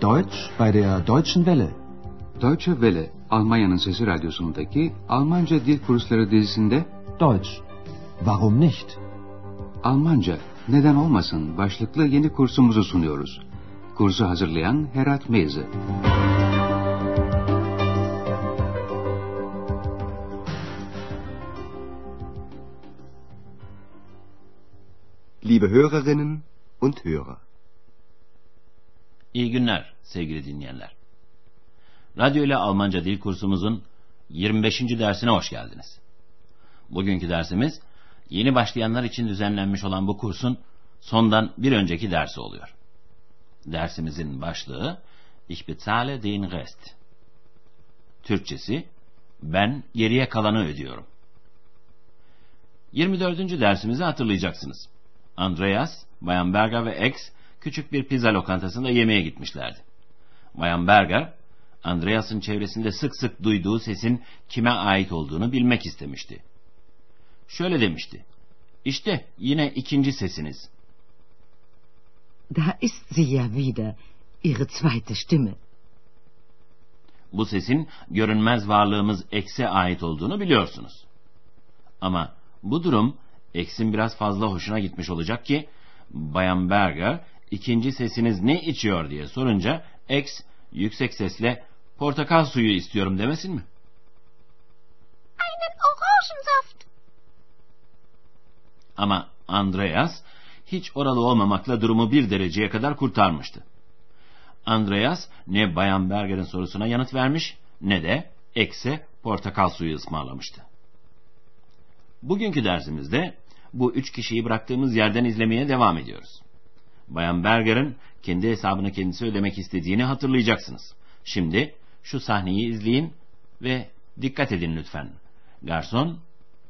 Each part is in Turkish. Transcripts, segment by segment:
Deutsch bei der Deutschen Welle. Deutsche Welle, Almanya'nın Sesi Radyosu'ndaki Almanca Dil Kursları dizisinde Deutsch. Warum nicht? Almanca, neden olmasın başlıklı yeni kursumuzu sunuyoruz. Kursu hazırlayan Herat Meyze. Liebe Hörerinnen und Hörer. İyi günler sevgili dinleyenler. Radyo ile Almanca dil kursumuzun 25. dersine hoş geldiniz. Bugünkü dersimiz yeni başlayanlar için düzenlenmiş olan bu kursun sondan bir önceki dersi oluyor. Dersimizin başlığı Ich bezahle den Rest. Türkçesi ben geriye kalanı ödüyorum. 24. dersimizi hatırlayacaksınız. Andreas, Bayan Berger ve X küçük bir pizza lokantasında yemeğe gitmişlerdi. Bayan Berger, Andreas'ın çevresinde sık sık duyduğu sesin kime ait olduğunu bilmek istemişti. Şöyle demişti. İşte yine ikinci sesiniz. Da ist sie ja wieder, ihre zweite Stimme. Bu sesin görünmez varlığımız X'e ait olduğunu biliyorsunuz. Ama bu durum X'in biraz fazla hoşuna gitmiş olacak ki Bayan Berger ikinci sesiniz ne içiyor diye sorunca X yüksek sesle portakal suyu istiyorum demesin mi? Einen Orangensaft. Ama Andreas hiç oralı olmamakla durumu bir dereceye kadar kurtarmıştı. Andreas ne Bayan Berger'in sorusuna yanıt vermiş ne de X'e portakal suyu ısmarlamıştı. Bugünkü dersimizde bu üç kişiyi bıraktığımız yerden izlemeye devam ediyoruz. Bayan Berger'in kendi hesabını kendisi ödemek istediğini hatırlayacaksınız. Şimdi şu sahneyi izleyin ve dikkat edin lütfen. Garson,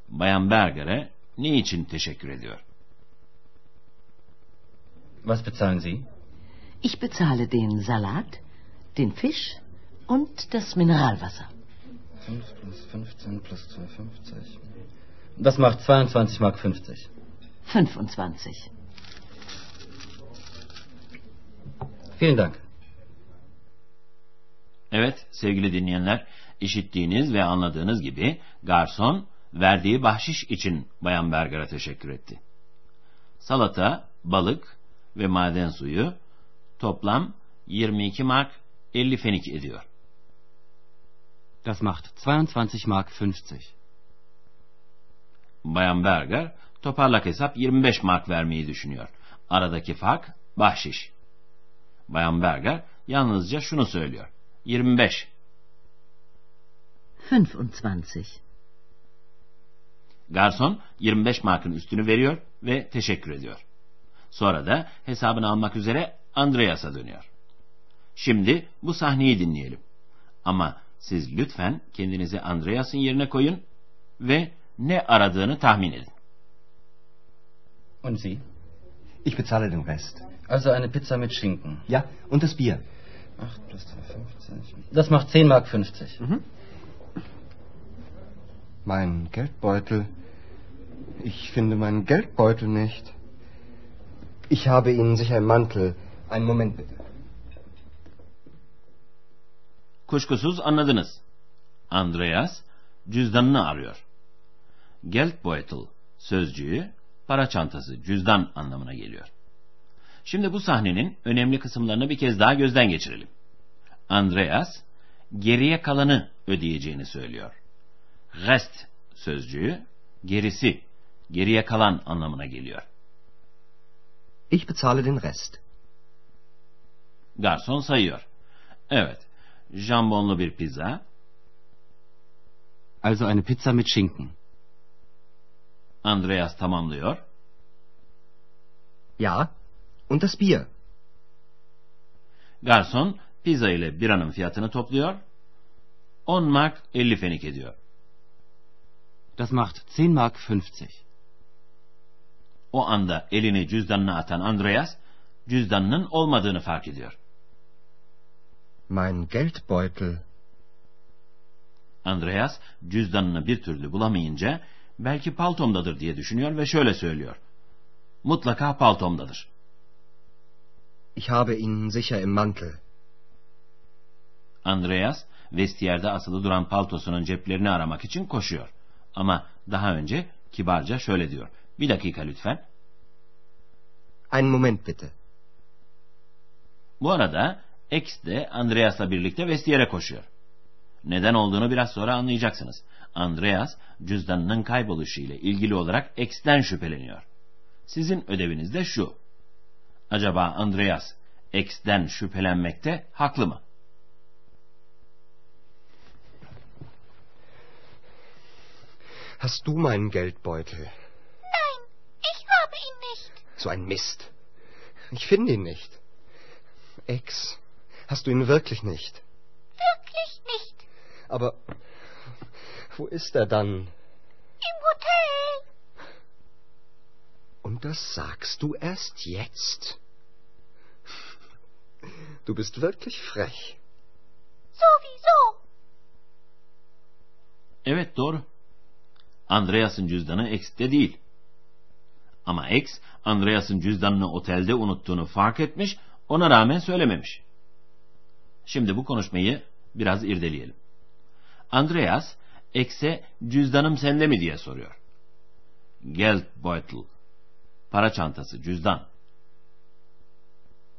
Bayan Berger'e ne için teşekkür ediyor? Was bezahlen Sie? Ich bezahle den Salat, den Fisch und das Mineralwasser. 5 plus 15 plus 2,50. Das macht 22 Mark 50. 25. Vielen Dank. Evet sevgili dinleyenler, işittiğiniz ve anladığınız gibi garson verdiği bahşiş için Bayan Berger'a teşekkür etti. Salata, balık ve maden suyu toplam 22 mark 50 fenik ediyor. Das macht 22 Mark 50. Bayan Berger toparlak hesap 25 mark vermeyi düşünüyor. Aradaki fark bahşiş. Bayan Berger yalnızca şunu söylüyor. 25. 25. Garson 25 markın üstünü veriyor ve teşekkür ediyor. Sonra da hesabını almak üzere Andreas'a dönüyor. Şimdi bu sahneyi dinleyelim. Ama siz lütfen kendinizi Andreas'ın yerine koyun ve ne aradığını tahmin edin. Und Sie? Ich bezahle den Rest. Also eine Pizza mit Schinken. Ja, und das Bier. 8 plus 2,50. Das macht 10 Mark 50. Mein Geldbeutel. Ich finde meinen Geldbeutel nicht. Ich habe Ihnen sicher im Mantel. Einen Moment bitte. Kuşkusuz anladınız. Andreas cüzdanını arıyor. Geldbeutel sözcüğü para çantası, cüzdan anlamına geliyor. Şimdi bu sahnenin önemli kısımlarını bir kez daha gözden geçirelim. Andreas geriye kalanı ödeyeceğini söylüyor. Rest sözcüğü gerisi, geriye kalan anlamına geliyor. Ich bezahle den Rest. Garson sayıyor. Evet, jambonlu bir pizza, Also eine Pizza mit Schinken. Andreas tamamlıyor. Ja, und das Bier. Garson pizza ile biranın fiyatını topluyor. 10 mark 50 fenik ediyor. Das macht 10 Mark 50. O anda elini cüzdanına atan Andreas, cüzdanının olmadığını fark ediyor. Mein Geldbeutel. Andreas cüzdanını bir türlü bulamayınca belki paltomdadır diye düşünüyor ve şöyle söylüyor. Mutlaka paltomdadır. Ich habe ihn sicher im Mantel. Andreas, vestiyerde asılı duran paltosunun ceplerini aramak için koşuyor. Ama daha önce kibarca şöyle diyor. Bir dakika lütfen. Einen Moment bitte. Bu arada X de Andreas'la birlikte vestiyere koşuyor. Neden olduğunu biraz sonra anlayacaksınız. Andreas cüzdanının kayboluşu ile ilgili olarak X'ten şüpheleniyor. Sizin ödeviniz de şu. Acaba Andreas X'ten şüphelenmekte haklı mı? Hast du meinen Geldbeutel? Nein, ich habe ihn nicht. So ein Mist. Ich finde ihn nicht. Ex, hast du ihn wirklich nicht? Wirklich nicht. Aber wo ist er dann? Im Hotel. Und das sagst du erst jetzt? Du bist wirklich frech. Sowieso. Evet doğru. Andreas'ın cüzdanı X'te değil. Ama X, Andreas'ın cüzdanını otelde unuttuğunu fark etmiş, ona rağmen söylememiş. Şimdi bu konuşmayı biraz irdeleyelim. Andreas, X'e cüzdanım sende mi diye soruyor. Geldbeutel, para çantası, cüzdan.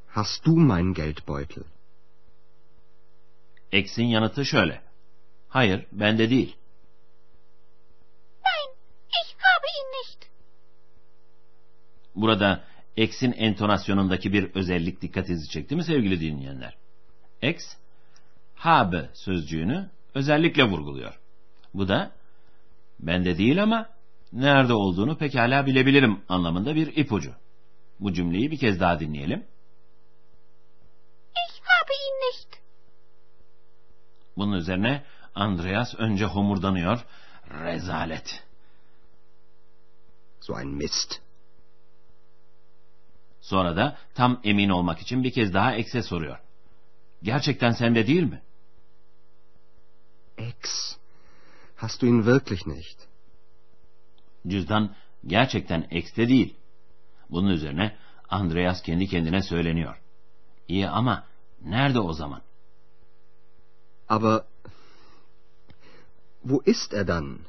Hast du meinen Geldbeutel? X'in yanıtı şöyle. Hayır, bende değil. Nein, ich habe ihn nicht. Burada X'in entonasyonundaki bir özellik dikkatinizi çekti mi sevgili dinleyenler? X, habe sözcüğünü özellikle vurguluyor. Bu da bende değil ama nerede olduğunu pekala bilebilirim anlamında bir ipucu. Bu cümleyi bir kez daha dinleyelim. Ich habe ihn nicht. Bunun üzerine Andreas önce homurdanıyor. Rezalet. So ein Mist. Sonra da tam emin olmak için bir kez daha X'e soruyor. Gerçekten sende değil mi? Ex, hast du ihn wirklich nicht? Cüzdan gerçekten X'te değil. Bunun üzerine Andreas kendi kendine söyleniyor. İyi ama nerede o zaman? Aber wo ist er dann?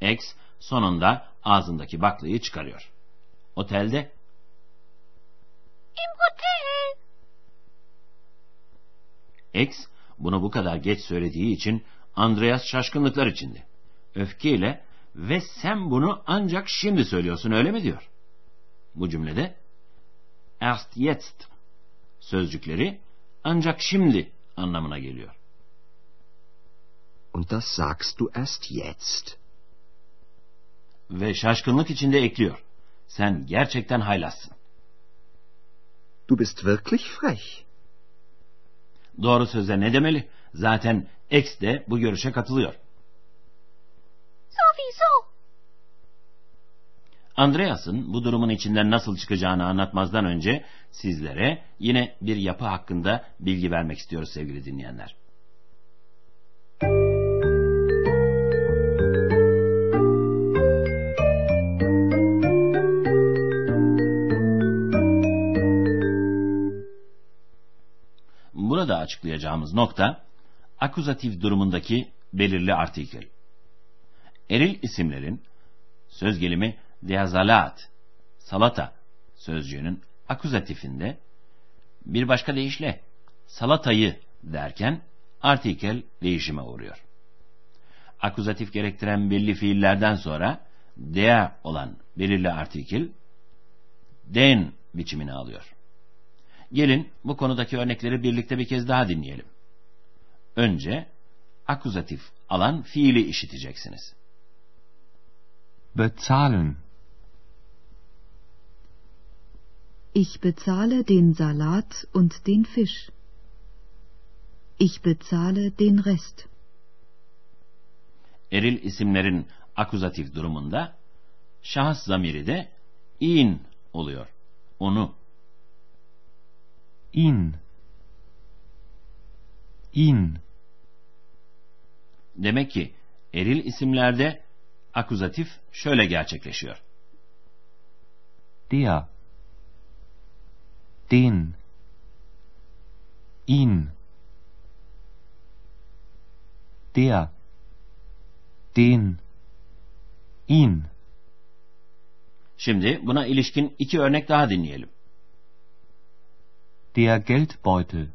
X sonunda ağzındaki baklayı çıkarıyor. Otelde Im Hotel. X bunu bu kadar geç söylediği için Andreas şaşkınlıklar içinde. Öfkeyle ve sen bunu ancak şimdi söylüyorsun öyle mi diyor. Bu cümlede erst jetzt sözcükleri ancak şimdi anlamına geliyor. Und das sagst du erst jetzt. Ve şaşkınlık içinde ekliyor. Sen gerçekten haylazsın. Du bist wirklich frech. Doğru söze ne demeli? Zaten X de bu görüşe katılıyor. Andreas'ın bu durumun içinden nasıl çıkacağını anlatmazdan önce sizlere yine bir yapı hakkında bilgi vermek istiyoruz sevgili dinleyenler. Burada açıklayacağımız nokta akuzatif durumundaki belirli artikel. Eril isimlerin söz gelimi diazalat, salata sözcüğünün akuzatifinde bir başka deyişle salatayı derken artikel değişime uğruyor. Akuzatif gerektiren belli fiillerden sonra dea olan belirli artikel den biçimini alıyor. Gelin bu konudaki örnekleri birlikte bir kez daha dinleyelim. Önce akuzatif alan fiili işiteceksiniz. Bezahlen. Ich bezahle den Salat und den Fisch. Ich bezahle den Rest. Eril isimlerin akuzatif durumunda şahıs zamiri de in oluyor. Onu. Ihn. Ihn. Demek ki eril isimlerde akuzatif şöyle gerçekleşiyor. Der. Den. Ihn. Der. Den. Ihn. Şimdi buna ilişkin iki örnek daha dinleyelim. Der Geldbeutel.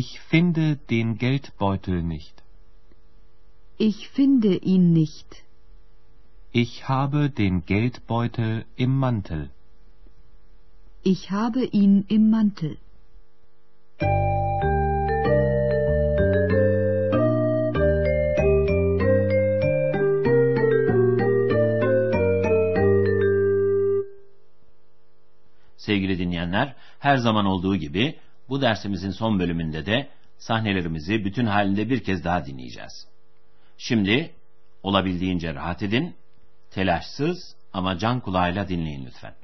Ich finde den Geldbeutel nicht. Ich finde ihn nicht. Ich habe den Geldbeutel im Mantel. Ich habe ihn im Mantel. Sevgili dinleyenler, her zaman olduğu gibi bu dersimizin son bölümünde de sahnelerimizi bütün halinde bir kez daha dinleyeceğiz. Şimdi olabildiğince rahat edin, telaşsız ama can kulağıyla dinleyin lütfen.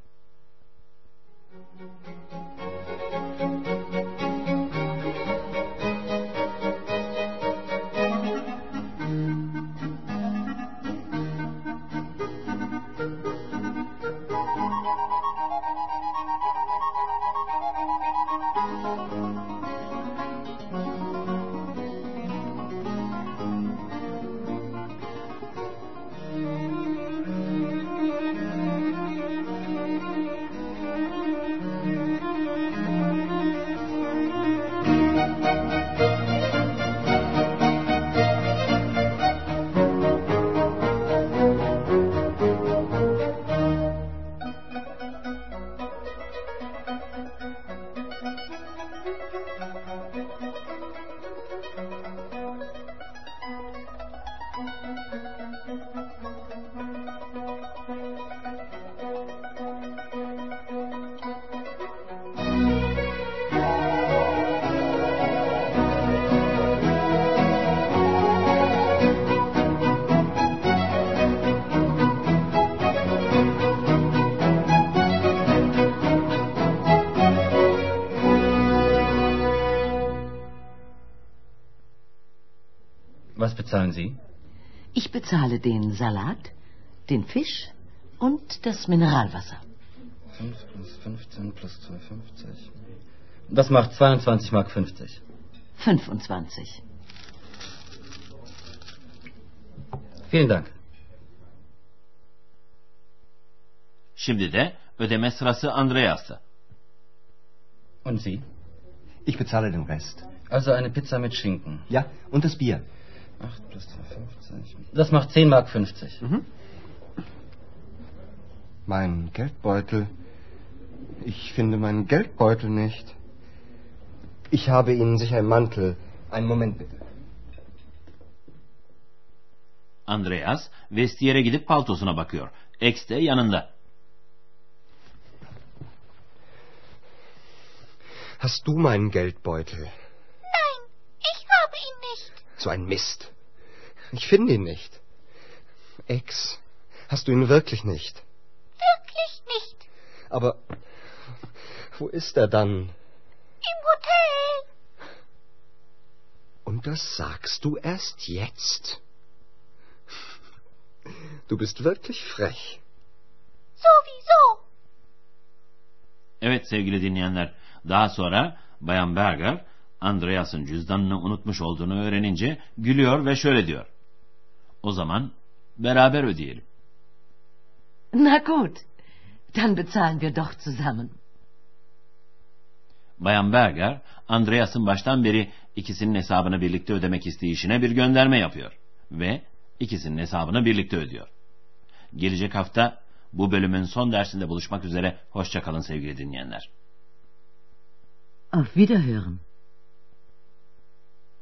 Was bezahlen Sie? Ich bezahle den Salat, den Fisch und das Mineralwasser. 5 plus 15 plus 2,50. Das macht 22 Mark 50. 25. Vielen Dank. Şimdi de ödeme sırası Andreas'ta. Und Sie? Ich bezahle den Rest. Also eine Pizza mit Schinken. Ja, und das Bier. 8 plus 2,50. Das macht 10 Mark 50. Mein Geldbeutel. Ich finde meinen Geldbeutel nicht. Ich habe Ihnen sicher im Mantel. Einen Moment bitte. Andreas vestiyere gidip paltosuna bakıyor. X de yanında. Hast du meinen Geldbeutel? Nein, ich habe ihn nicht. So ein Mist. Ich finde ihn nicht. Ex, hast du ihn wirklich nicht? Wirklich nicht. Aber wo ist er dann? Im Hotel. Und das sagst du erst jetzt? Du bist wirklich frech. Sowieso. Evet sevgili dinleyenler, daha sonra Bayan Berger, Andreas'ın cüzdanını unutmuş olduğunu öğrenince gülüyor ve şöyle diyor. O zaman beraber ödeyelim. Na gut, dann bezahlen wir doch zusammen. Bayan Berger, Andreas'ın baştan beri ikisinin hesabını birlikte ödemek isteyişine bir gönderme yapıyor. Ve ikisinin hesabını birlikte ödüyor. Gelecek hafta bu bölümün son dersinde buluşmak üzere. Hoşçakalın sevgili dinleyenler. Auf Wiederhören.